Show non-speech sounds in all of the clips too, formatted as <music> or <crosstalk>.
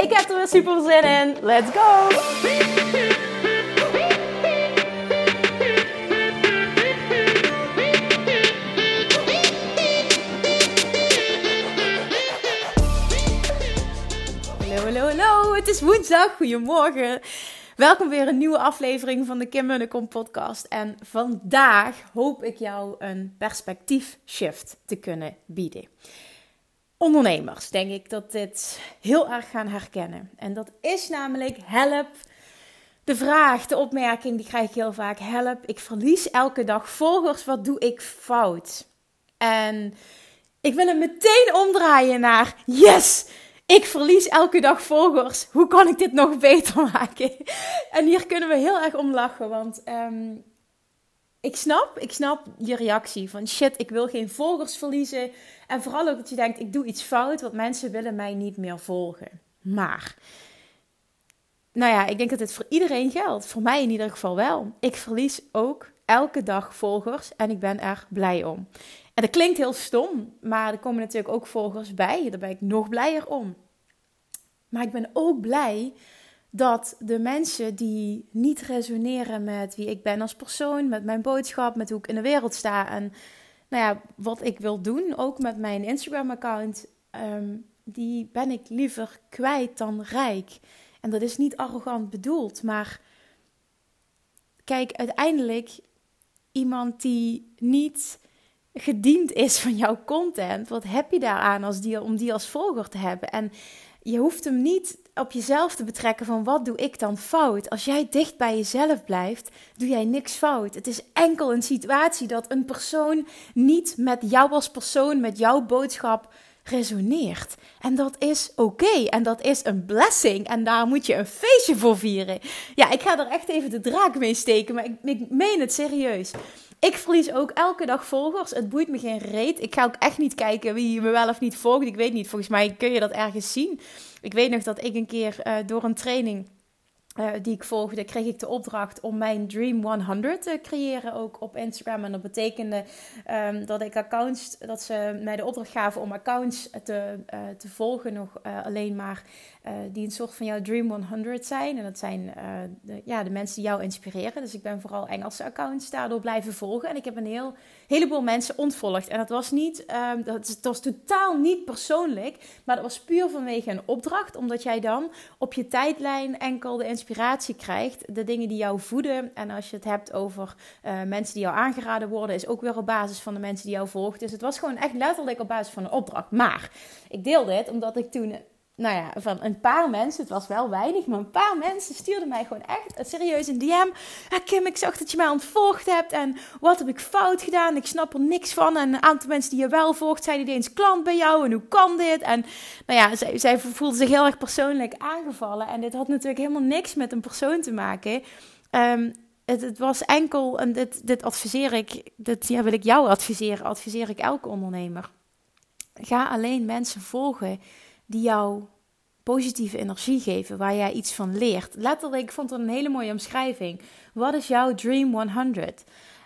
Ik heb er weer super zin in. Let's go! Hallo, hallo, hallo. Het is woensdag. Goedemorgen. Welkom weer een nieuwe aflevering van de Kim Munnekom podcast. En vandaag hoop ik jou een perspectief shift te kunnen bieden. Ondernemers denk ik dat dit heel erg gaan herkennen. En dat is namelijk help. De vraag, de opmerking, die krijg ik heel vaak. Help, ik verlies elke dag volgers. Wat doe ik fout? En ik wil hem meteen omdraaien naar yes! Ik verlies elke dag volgers. Hoe kan ik dit nog <laughs> beter maken? En hier kunnen we heel erg om lachen, want ehm, ik snap, ik snap je reactie van shit, ik wil geen volgers verliezen. En vooral ook dat je denkt, ik doe iets fout, want mensen willen mij niet meer volgen. Maar, nou ja, ik denk dat dit voor iedereen geldt. Voor mij in ieder geval wel. Ik verlies ook elke dag volgers en ik ben er blij om. En dat klinkt heel stom, maar er komen natuurlijk ook volgers bij. Daar ben ik nog blijer om. Maar ik ben ook blij dat de mensen die niet resoneren met wie ik ben als persoon, met mijn boodschap, met hoe ik in de wereld sta en nou ja, wat ik wil doen, ook met mijn Instagram-account, ehm, die ben ik liever kwijt dan rijk. En dat is niet arrogant bedoeld, maar kijk, uiteindelijk iemand die niet gediend is van jouw content, wat heb je daaraan als die, om die als volger te hebben? En je hoeft hem niet op jezelf te betrekken van wat doe ik dan fout. Als jij dicht bij jezelf blijft, doe jij niks fout. Het is enkel een situatie dat een persoon niet met jou als persoon, met jouw boodschap resoneert. En dat is oké. En dat is een blessing. En daar moet je een feestje voor vieren. Ja, ik ga er echt even de draak mee steken, maar ik, ik meen het serieus. Ik verlies ook elke dag volgers. Het boeit me geen reet. Ik ga ook echt niet kijken wie me wel of niet volgt. Ik weet niet. Volgens mij kun je dat ergens zien. Ik weet nog dat ik een keer uh, door een training uh, die ik volgde, kreeg ik de opdracht om mijn Dream 100 te creëren, ook op Instagram. En dat betekende um, dat ik accounts, dat ze mij de opdracht gaven om accounts te, uh, te volgen, nog alleen maar uh, die een soort van jouw Dream 100 zijn. En dat zijn uh, de, ja, de mensen die jou inspireren. Dus ik ben vooral Engelse accounts daardoor blijven volgen. En ik heb een heel, heleboel mensen ontvolgd. En dat was niet, uh, dat, was totaal niet persoonlijk. Maar dat was puur vanwege een opdracht. Omdat jij dan op je tijdlijn enkel de inspiratie krijgt. De dingen die jou voeden. En als je het hebt over uh, mensen die jou aangeraden worden, is ook weer op basis van de mensen die jou volgen. Dus het was gewoon echt letterlijk op basis van een opdracht. Maar ik deel dit omdat ik toen nou ja, van een paar mensen, het was wel weinig, maar een paar mensen stuurden mij gewoon echt serieus een DM. Ah, Kim, ik zag dat je mij ontvolgd hebt en wat heb ik fout gedaan? Ik snap er niks van. En een aantal mensen die je wel volgt, zijn niet eens klant bij jou en hoe kan dit? En nou ja, zij, zij voelde zich heel erg persoonlijk aangevallen. En dit had natuurlijk helemaal niks met een persoon te maken. Um, het, het, was enkel, en dit, dit adviseer ik, dit ja, wil ik jou adviseren, adviseer ik elke ondernemer. Ga alleen mensen volgen die jou positieve energie geven, waar jij iets van leert. Letterlijk, ik vond het een hele mooie omschrijving. Wat is jouw Dream 100?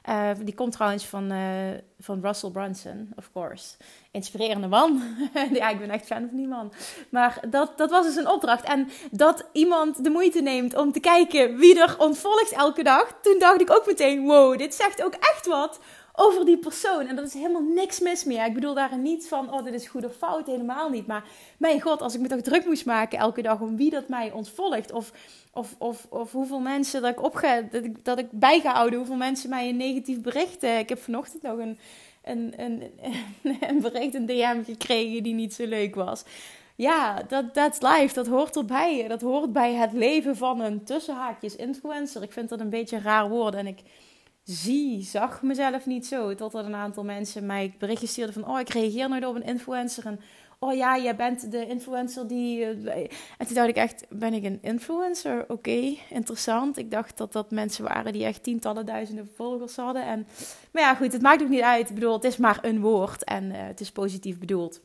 Uh, eh, die komt trouwens van, uh, van Russell Brunson, of course. Inspirerende man. <laughs> ja, ik ben echt fan van die man. Maar dat, dat was dus een opdracht. En dat iemand de moeite neemt om te kijken wie er ontvolgt elke dag. Toen dacht ik ook meteen, wow, dit zegt ook echt wat over die persoon. En dat is helemaal niks mis meer. Ik bedoel daar niet van, oh, dit is goed of fout, helemaal niet. Maar mijn god, als ik me toch druk moest maken elke dag om wie dat mij ontvolgt. Of, of, of, of hoeveel mensen dat ik, opga, dat, ik, dat ik bij ga houden, hoeveel mensen mij een negatief bericht. ik heb vanochtend nog een, een, een, <laughs> een bericht, een DM gekregen die niet zo leuk was. Ja, dat that's life. Dat hoort erbij. Dat hoort bij het leven van een tussenhaakjes influencer. Ik vind dat een beetje een raar woord. En ik zie, zag mezelf niet zo. Totdat een aantal mensen mij berichtjes stuurden van... oh, ik reageer nooit op een influencer. En oh ja, jij bent de influencer die... Eh, en toen dacht ik echt, ben ik een influencer? Oké, interessant. Ik dacht dat dat mensen waren die echt tientallen duizenden volgers hadden. En, maar ja, goed, het maakt ook niet uit. Ik bedoel, het is maar een woord en uh, het is positief bedoeld.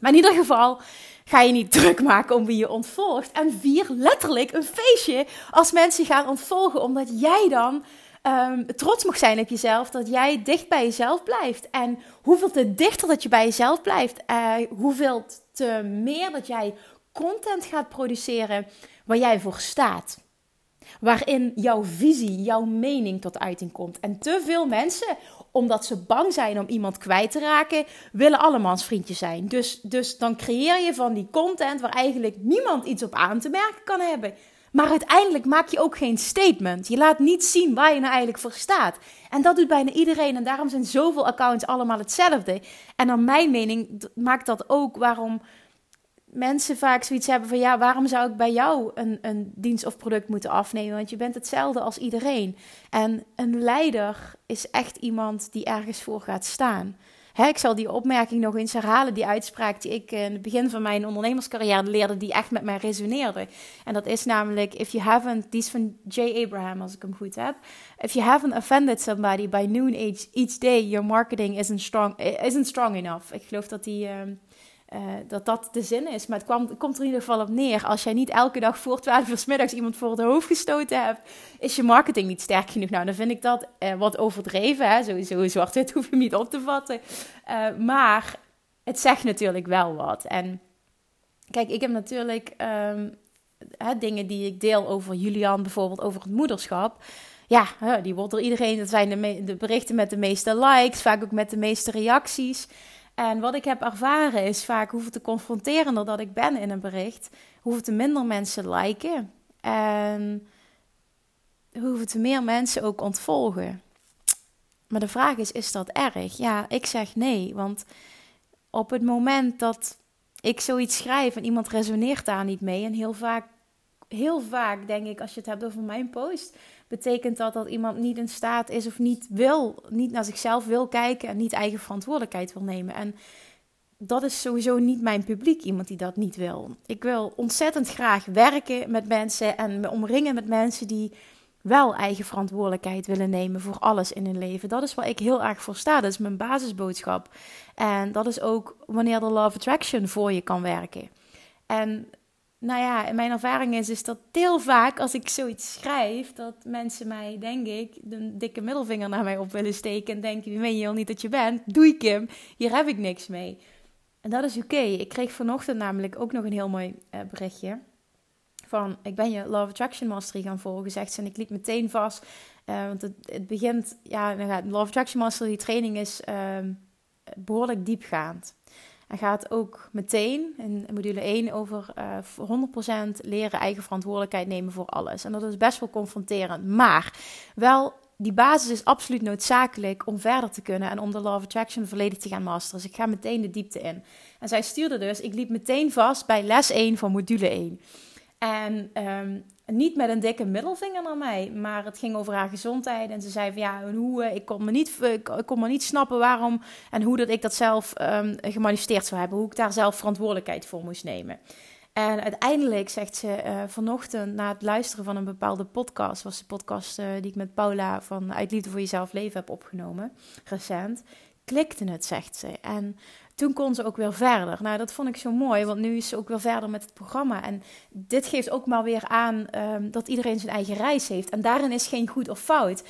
Maar in ieder geval ga je niet <laughs> druk maken om wie je ontvolgt. En vier letterlijk een feestje als mensen gaan ontvolgen. Omdat jij dan um, trots mag zijn op jezelf. Dat jij dicht bij jezelf blijft. En hoeveel te dichter dat je bij jezelf blijft. Uh, hoeveel te meer dat jij content gaat produceren waar jij voor staat. Waarin jouw visie, jouw mening tot uiting komt. En te veel mensen omdat ze bang zijn om iemand kwijt te raken, willen allemans vriendjes zijn. Dus, dus dan creëer je van die content waar eigenlijk niemand iets op aan te merken kan hebben. Maar uiteindelijk maak je ook geen statement. Je laat niet zien waar je nou eigenlijk voor staat. En dat doet bijna iedereen. En daarom zijn zoveel accounts allemaal hetzelfde. En naar mijn mening maakt dat ook waarom mensen vaak zoiets hebben van ja, waarom zou ik bij jou een, een dienst of product moeten afnemen? Want je bent hetzelfde als iedereen. En een leider is echt iemand die ergens voor gaat staan. Hè, ik zal die opmerking nog eens herhalen, die uitspraak die ik in het begin van mijn ondernemerscarrière leerde, die echt met mij resoneerde. En dat is namelijk, if you haven't, die is van J. Abraham als ik hem goed heb. If you haven't offended somebody by noon each, each day, your marketing isn't strong, isn't strong enough. Ik geloof dat die... Ehm, uh, dat dat de zin is. Maar het, kwam, komt er in ieder geval op neer. Als jij niet elke dag voor 12 uur s middags iemand voor het hoofd gestoten hebt, is je marketing niet sterk genoeg. Nou, dan vind ik dat uh, wat overdreven. Hè? Sowieso zwart-wit <laughs> hoef je niet op te vatten. Uh, maar het zegt natuurlijk wel wat. En kijk, ik heb natuurlijk um, hè, dingen die ik deel over Julian, bijvoorbeeld over het moederschap. Ja, die wordt door iedereen. Dat zijn de, de berichten met de meeste likes, vaak ook met de meeste reacties. En wat ik heb ervaren is vaak hoeveel te confronterender dat ik ben in een bericht, hoeveel te minder mensen liken. En hoeveel te meer mensen ook ontvolgen. Maar de vraag is, is dat erg? Ja, ik zeg nee, want op het moment dat ik zoiets schrijf en iemand resoneert daar niet mee, en heel vaak, heel vaak denk ik, als je het hebt over mijn post, betekent dat dat iemand niet in staat is of niet wil, niet naar zichzelf wil kijken en niet eigen verantwoordelijkheid wil nemen. En dat is sowieso niet mijn publiek, iemand die dat niet wil. Ik wil ontzettend graag werken met mensen en me omringen met mensen die wel eigen verantwoordelijkheid willen nemen voor alles in hun leven. Dat is waar ik heel erg voor sta. Dat is mijn basisboodschap. En dat is ook wanneer de Love Attraction voor je kan werken. En nou ja, mijn ervaring is, is dat heel vaak als ik zoiets schrijf, dat mensen mij, denk ik, de dikke middelvinger naar mij op willen steken en denken, wie meen je al niet dat je bent? Doei Kim, hier heb ik niks mee. En dat is oké. Ik kreeg vanochtend namelijk ook nog een heel mooi uh, berichtje van, ik ben je Love Attraction Mastery gaan volgen, zegt ze, en ik liep meteen vast, uh, want het, het, begint, ja, Love Attraction Mastery, training is uh, behoorlijk diepgaand. En gaat ook meteen in module 1 over uh, eh, 100% leren eigen verantwoordelijkheid nemen voor alles. En dat is best wel confronterend. Maar wel, die basis is absoluut noodzakelijk om verder te kunnen en om de Law of Attraction volledig te gaan masteren. Dus ik ga meteen de diepte in. En zij stuurde dus, ik liep meteen vast bij les 1 van module 1. En um, niet met een dikke middelvinger naar mij, maar het ging over haar gezondheid. En ze zei van ja, hoe, eh, ik, kon me niet, ik kon me niet snappen waarom en hoe dat ik dat zelf um, gemanifesteerd zou hebben. Hoe ik daar zelf verantwoordelijkheid voor moest nemen. En uiteindelijk zegt ze uh, vanochtend na het luisteren van een bepaalde podcast, was de podcast uh, die ik met Paula van Uit Liefde voor Jezelf Leven heb opgenomen, recent, klikte het, zegt ze. En toen kon ze ook weer verder. Nou, dat vond ik zo mooi, want nu is ze ook weer verder met het programma. En dit geeft ook maar weer aan um, dat iedereen zijn eigen reis heeft. En daarin is geen goed of fout.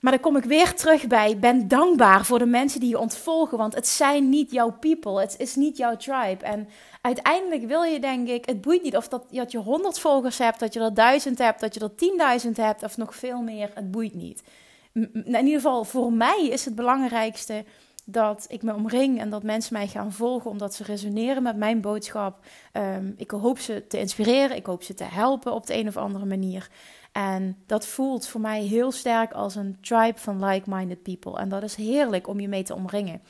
Maar dan kom ik weer terug bij, ben dankbaar voor de mensen die je ontvolgen, want het zijn niet jouw people, het is niet jouw tribe. En uiteindelijk wil je denk ik, het boeit niet of dat, dat je 100 volgers hebt, dat je er 1000 hebt, dat je er 10.000 hebt of nog veel meer, het boeit niet. In ieder geval voor mij is het belangrijkste dat ik me omring en dat mensen mij gaan volgen omdat ze resoneren met mijn boodschap. Um, ik hoop ze te inspireren, ik hoop ze te helpen op de een of andere manier. En dat voelt voor mij heel sterk als een tribe van like-minded people. En dat is heerlijk om je mee te omringen.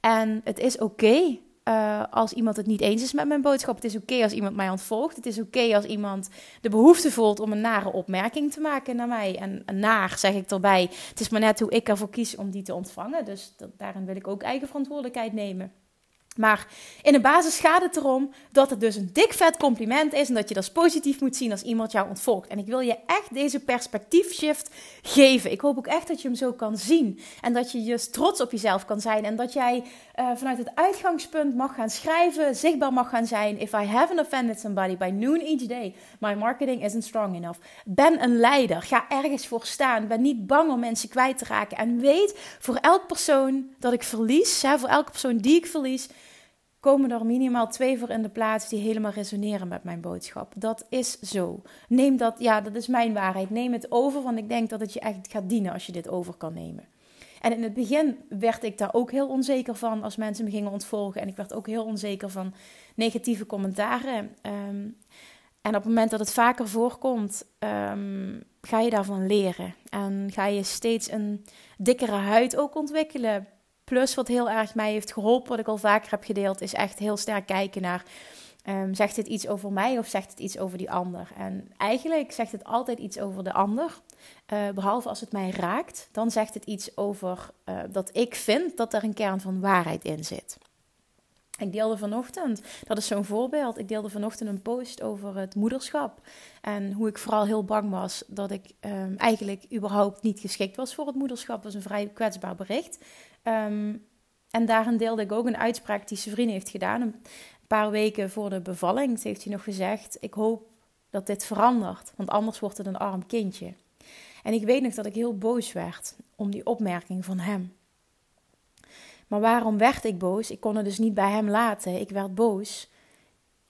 En het is oké uh, als iemand het niet eens is met mijn boodschap. Het is oké als iemand mij ontvolgt. Het is oké als iemand de behoefte voelt om een nare opmerking te maken naar mij. En, en naar zeg ik erbij. Het is maar net hoe ik ervoor kies om die te ontvangen. Dus daarin wil ik ook eigen verantwoordelijkheid nemen. Maar in de basis gaat het erom dat het dus een dik vet compliment is en dat je dat positief moet zien als iemand jou ontvolgt. En ik wil je echt deze perspectiefshift geven. Ik hoop ook echt dat je hem zo kan zien en dat je dus trots op jezelf kan zijn en dat jij uh, vanuit het uitgangspunt mag gaan schrijven, zichtbaar mag gaan zijn. If I haven't offended somebody by noon each day, my marketing isn't strong enough. Ben een leider, ga ergens voor staan. Ben niet bang om mensen kwijt te raken en weet voor elk persoon dat ik verlies, voor elke persoon die ik verlies komen er minimaal twee voor in de plaats die helemaal resoneren met mijn boodschap. Dat is zo. Neem dat, ja, dat is mijn waarheid. Neem het over, want ik denk dat het je echt gaat dienen als je dit over kan nemen. En in het begin werd ik daar ook heel onzeker van als mensen me gingen ontvolgen. En ik werd ook heel onzeker van negatieve commentaren. Ehm, en op het moment dat het vaker voorkomt, um, ga je daarvan leren. En ga je steeds een dikkere huid ook ontwikkelen. Plus wat heel erg mij heeft geholpen, wat ik al vaker heb gedeeld, is echt heel sterk kijken naar. Um, zegt het iets over mij of zegt het iets over die ander? En eigenlijk zegt het altijd iets over de ander. Uh, behalve als het mij raakt, dan zegt het iets over uh, dat ik vind dat er een kern van waarheid in zit. Ik deelde vanochtend, dat is zo'n voorbeeld, ik deelde vanochtend een post over het moederschap. En hoe ik vooral heel bang was dat ik um, eigenlijk überhaupt niet geschikt was voor het moederschap. Dat was een vrij kwetsbaar bericht. Um, en daarin deelde ik ook een uitspraak die vriend heeft gedaan. Een paar weken voor de bevalling heeft hij nog gezegd: Ik hoop dat dit verandert, want anders wordt het een arm kindje. En ik weet nog dat ik heel boos werd om die opmerking van hem. Maar waarom werd ik boos? Ik kon het dus niet bij hem laten. Ik werd boos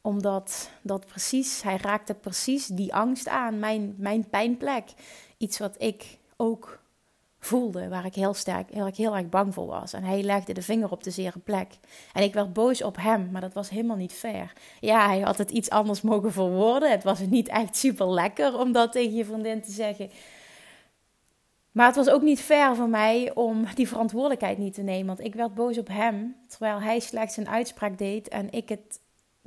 omdat dat precies, hij raakte precies die angst aan, mijn, mijn pijnplek. Iets wat ik ook voelde, waar ik heel sterk, waar ik heel erg bang voor was. En hij legde de vinger op de zere plek. En ik werd boos op hem, maar dat was helemaal niet fair. Ja, hij had het iets anders mogen verwoorden. Het was niet echt super lekker om dat tegen je vriendin te zeggen. Maar het was ook niet fair voor mij om die verantwoordelijkheid niet te nemen. Want ik werd boos op hem, terwijl hij slechts een uitspraak deed en ik het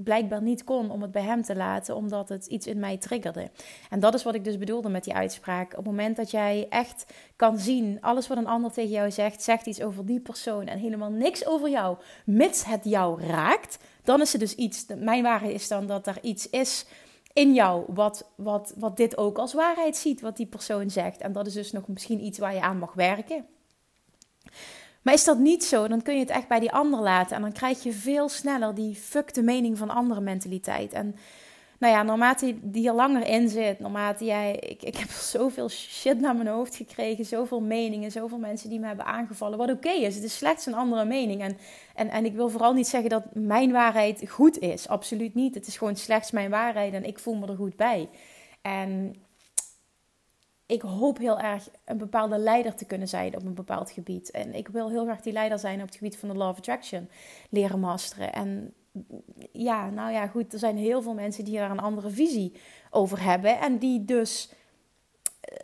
blijkbaar niet kon om het bij hem te laten, omdat het iets in mij triggerde. En dat is wat ik dus bedoelde met die uitspraak. Op het moment dat jij echt kan zien, alles wat een ander tegen jou zegt, zegt iets over die persoon en helemaal niks over jou, mits het jou raakt, dan is er dus iets. Mijn waarheid is dan dat er iets is in jou wat, wat, wat dit ook als waarheid ziet, wat die persoon zegt. En dat is dus nog misschien iets waar je aan mag werken. Maar is dat niet zo, dan kun je het echt bij die ander laten. En dan krijg je veel sneller die fuck de mening van andere mentaliteit. En nou ja, naarmate die er langer in zit, naarmate jij... Ik, ik heb <laughs> zoveel shit naar mijn hoofd gekregen, zoveel meningen, zoveel mensen die me hebben aangevallen. Wat oké is, het is slechts een andere mening. En, en, en ik wil vooral niet zeggen dat mijn waarheid goed is. Absoluut niet. Het is gewoon slechts mijn waarheid en ik voel me er goed bij. En ik hoop heel erg een bepaalde leider te kunnen zijn op een bepaald gebied. En ik wil heel graag die leider zijn op het gebied van de Law of Attraction leren masteren. En ja, nou ja, goed, er zijn heel veel mensen die daar een andere visie over hebben. En die dus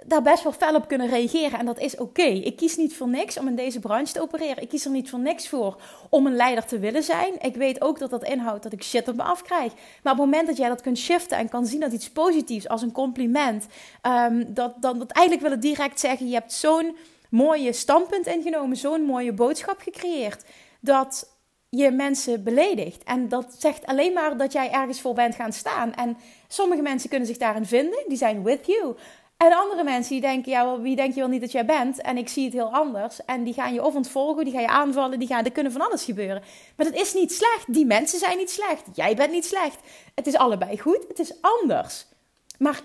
daar best wel fel op kunnen reageren. En dat is oké. Ik kies niet voor niks om in deze branche te opereren. Ik kies er niet voor niks voor om een leider te willen zijn. Ik weet ook dat dat inhoudt dat ik shit op me afkrijg. Maar op het moment dat jij dat kunt shiften en kan zien dat iets positiefs als een compliment, um, dat, dan dat eigenlijk wil het direct zeggen: je hebt zo'n mooie standpunt ingenomen, zo'n mooie boodschap gecreëerd. Dat je mensen beledigt. En dat zegt alleen maar dat jij ergens voor bent gaan staan. En sommige mensen kunnen zich daarin vinden, die zijn with you. En andere mensen die denken, ja, wie denk je wel niet dat jij bent? En ik zie het heel anders. En die gaan je of ontvolgen, die gaan je aanvallen, die gaan, er kunnen van alles gebeuren. Maar dat is niet slecht. Die mensen zijn niet slecht. Jij bent niet slecht. Het is allebei goed. Het is anders. Maar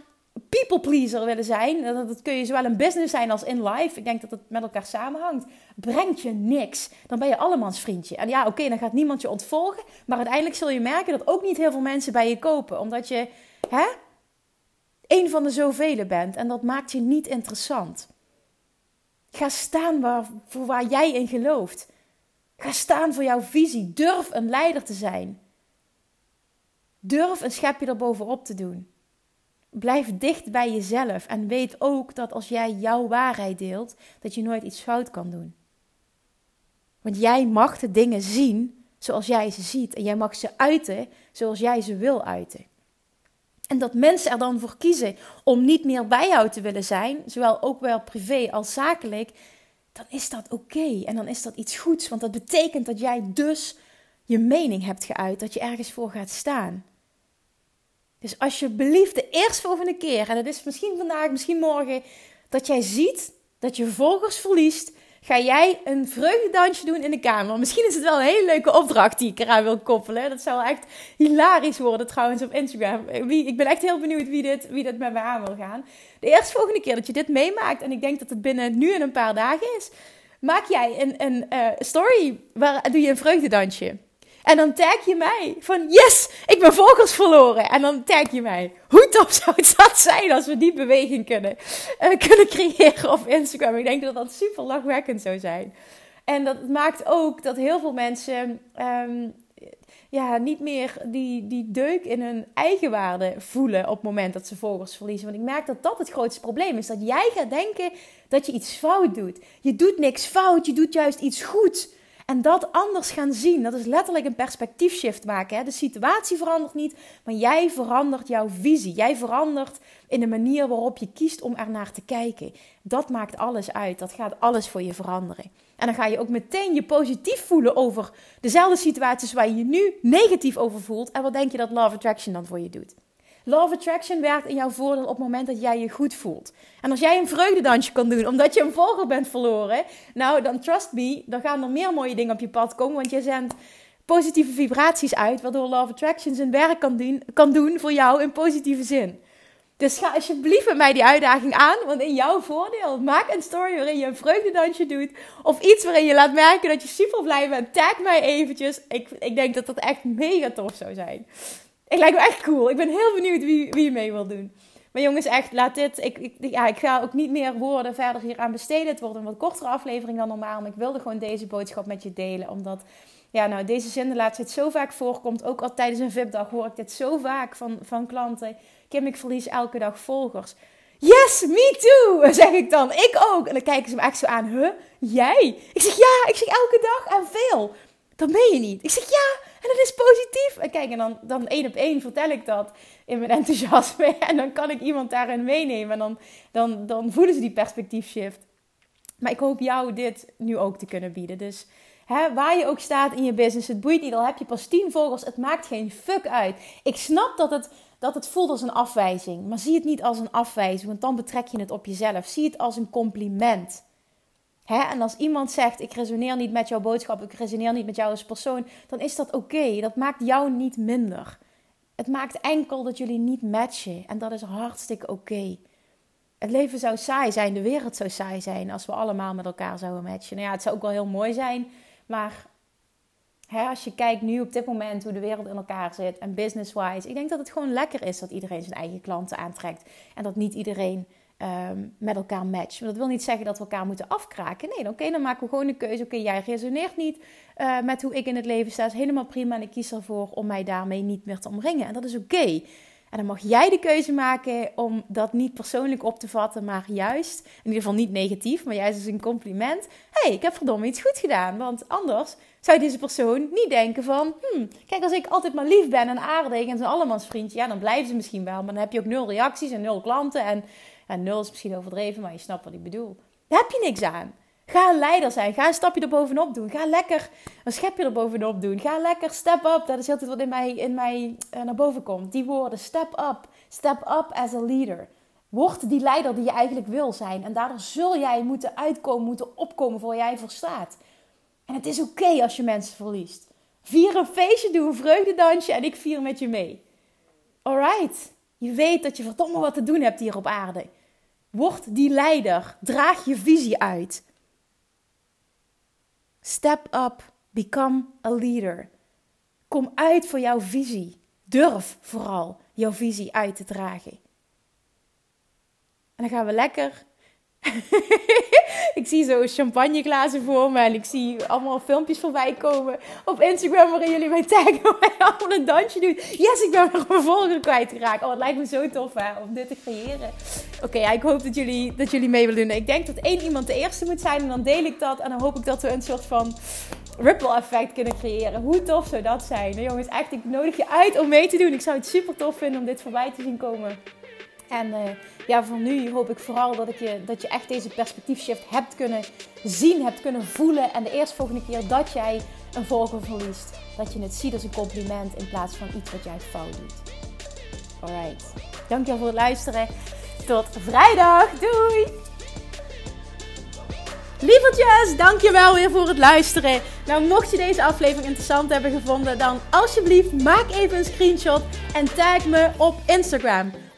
people pleaser willen zijn, dat, dat kun je zowel in business zijn als in life. Ik denk dat het met elkaar samenhangt. Brengt je niks. Dan ben je allemans vriendje. En ja, oké, dan gaat niemand je ontvolgen. Maar uiteindelijk zul je merken dat ook niet heel veel mensen bij je kopen. Omdat je, hè? Een van de zoveel bent en dat maakt je niet interessant. Ga staan waar, voor waar jij in gelooft. Ga staan voor jouw visie. Durf een leider te zijn. Durf een schepje erbovenop te doen. Blijf dicht bij jezelf en weet ook dat als jij jouw waarheid deelt, dat je nooit iets fout kan doen. Want jij mag de dingen zien zoals jij ze ziet en jij mag ze uiten zoals jij ze wil uiten. En dat mensen er dan voor kiezen om niet meer bij jou te willen zijn, zowel ook wel privé als zakelijk, dan is dat oké. En dan is dat iets goeds, want dat betekent dat jij dus je mening hebt geuit, dat je ergens voor gaat staan. Dus alsjeblieft de eerstvolgende keer, en dat is misschien vandaag, misschien morgen, dat jij ziet dat je volgers verliest, ga jij een vreugdedansje doen in de kamer. Misschien is het wel een hele leuke opdracht die ik eraan wil koppelen. Dat zou echt hilarisch worden trouwens op Instagram. Wie, ik ben echt heel benieuwd wie dit, wie dit met me aan wil gaan. De eerstvolgende keer dat je dit meemaakt, en ik denk dat het binnen nu en een paar dagen is, maak jij een, een uh, story waar doe je een vreugdedansje. En dan tag je mij van yes, ik ben volgers verloren. En dan tag je mij. Hoe tof zou het dat zijn als we die beweging kunnen, uh, kunnen creëren op Instagram? Ik denk dat dat super lachwekkend zou zijn. En dat maakt ook dat heel veel mensen um, ja, niet meer die, die deuk in hun eigenwaarde voelen op het moment dat ze volgers verliezen. Want ik merk dat dat het grootste probleem is. Dat jij gaat denken dat je iets fout doet. Je doet niks fout, je doet juist iets goed. En dat anders gaan zien, dat is letterlijk een perspectiefshift maken. Hè? De situatie verandert niet, maar jij verandert jouw visie. Jij verandert in de manier waarop je kiest om er naar te kijken. Dat maakt alles uit. Dat gaat alles voor je veranderen. En dan ga je ook meteen je positief voelen over dezelfde situaties waar je je nu negatief over voelt. En wat denk je dat Love Attraction dan voor je doet? Of Attraction werkt in jouw voordeel op het moment dat jij je goed voelt. En als jij een vreugdedansje kan doen omdat je een vogel bent verloren, nou dan trust me, dan gaan er meer mooie dingen op je pad komen, want je zendt positieve vibraties uit, waardoor of Attraction zijn werk kan doen, kan doen voor jou in positieve zin. Dus ga alsjeblieft met mij die uitdaging aan, want in jouw voordeel, maak een story waarin je een vreugdedansje doet, of iets waarin je laat merken dat je super blij bent. Tag mij eventjes. Ik, ik denk dat dat echt mega tof zou zijn. Ik lijkt me echt cool. Ik ben heel benieuwd wie, wie mee wil doen. Maar jongens, echt, laat dit. Ik, ik, ja, ik ga ook niet meer woorden verder hier aan besteden. Het wordt een wat kortere aflevering dan normaal. Maar ik wilde gewoon deze boodschap met je delen. Omdat, ja, nou, deze zin de laatste tijd zo vaak voorkomt. Ook al tijdens een VIP-dag hoor ik dit zo vaak van, van klanten. Kim, ik verlies elke dag volgers. Yes, me too, <laughs> zeg ik dan. Ik ook. En dan kijken ze me echt zo aan. Huh? Jij? Ik zeg ja, ik zeg elke dag en veel. Dat meen je niet. Ik zeg ja, en dat is positief. En kijk, en dan, dan één op één vertel ik dat in mijn enthousiasme. <laughs> En dan kan ik iemand daarin meenemen. En dan, dan, dan voelen ze die perspectiefshift. Maar ik hoop jou dit nu ook te kunnen bieden. Dus hè, waar je ook staat in je business, het boeit niet. Al heb je pas 10 volgers, het maakt geen fuck uit. Ik snap dat het, dat het voelt als een afwijzing. Maar zie het niet als een afwijzing, want dan betrek je het op jezelf. Zie het als een compliment. Hè? En als iemand zegt: Ik resoneer niet met jouw boodschap, ik resoneer niet met jou als persoon, dan is dat oké. Dat maakt jou niet minder. Het maakt enkel dat jullie niet matchen. En dat is hartstikke oké. Het leven zou saai zijn, de wereld zou saai zijn als we allemaal met elkaar zouden matchen. Nou ja, het zou ook wel heel mooi zijn, maar als je kijkt nu op dit moment hoe de wereld in elkaar zit en business-wise, ik denk dat het gewoon lekker is dat iedereen zijn eigen klanten aantrekt en dat niet iedereen Ehm, met elkaar matchen. dat wil niet zeggen dat we elkaar moeten afkraken. Nee, oké, dan maken we gewoon een keuze. Oké, jij resoneert niet uh, met hoe ik in het leven sta. Dat is helemaal prima. En ik kies ervoor om mij daarmee niet meer te omringen. En dat is oké. En dan mag jij de keuze maken om dat niet persoonlijk op te vatten, maar juist, in ieder geval niet negatief, maar juist als een compliment. Hé, hey, ik heb verdomme iets goed gedaan. Want anders zou deze persoon niet denken van, hmm, kijk, als ik altijd maar lief ben en aardig en zo'n allemansvriendje, ja, dan blijven ze misschien wel. Maar dan heb je ook nul reacties en nul klanten en en nul is misschien overdreven, maar je snapt wat ik bedoel. Daar heb je niks aan. Ga een leider zijn. Ga een stapje erbovenop doen. Ga lekker een schepje erbovenop doen. Ga lekker step up. Dat is altijd wat in mij, in mij uh, naar boven komt. Die woorden. Step up. Step up as a leader. Word die leider die je eigenlijk wil zijn. En daardoor zul jij moeten uitkomen, moeten opkomen voor jij voor staat. En het is oké als je mensen verliest. Vier een feestje, doe een vreugdedansje en ik vier met je mee. Alright. Je weet dat je verdomme wat te doen hebt hier op aarde. Word die leider. Draag je visie uit. Step up. Become a leader. Kom uit voor jouw visie. Durf vooral jouw visie uit te dragen. En dan gaan we lekker <laughs> zie zo champagneglazen voor me en ik zie allemaal filmpjes voorbij komen op Instagram waarin jullie mij taggen <laughs> en mij allemaal een dansje doen. Yes, ik ben nog mijn volger kwijtgeraakt. Oh, het lijkt me zo tof hè, om dit te creëren. Oké, ik hoop dat jullie, dat jullie mee willen doen. Ik denk dat één iemand de eerste moet zijn en dan deel ik dat. En dan hoop ik dat we een soort van ripple effect kunnen creëren. Hoe tof zou dat zijn? Nou, jongens, echt, ik nodig je uit om mee te doen. Ik zou het super tof vinden om dit voorbij te zien komen En uh, ja, voor nu hoop ik vooral dat, ik je, dat je echt deze perspectiefshift hebt kunnen zien, hebt kunnen voelen. En de eerstvolgende keer dat jij een volger verliest, dat je het ziet als een compliment in plaats van iets wat jij fout doet. Alright. Dankjewel voor het luisteren. Tot vrijdag. Doei! Lievertjes, dankjewel weer voor het luisteren. Nou, mocht je deze aflevering interessant hebben gevonden, dan alsjeblieft maak even een screenshot en tag me op Instagram.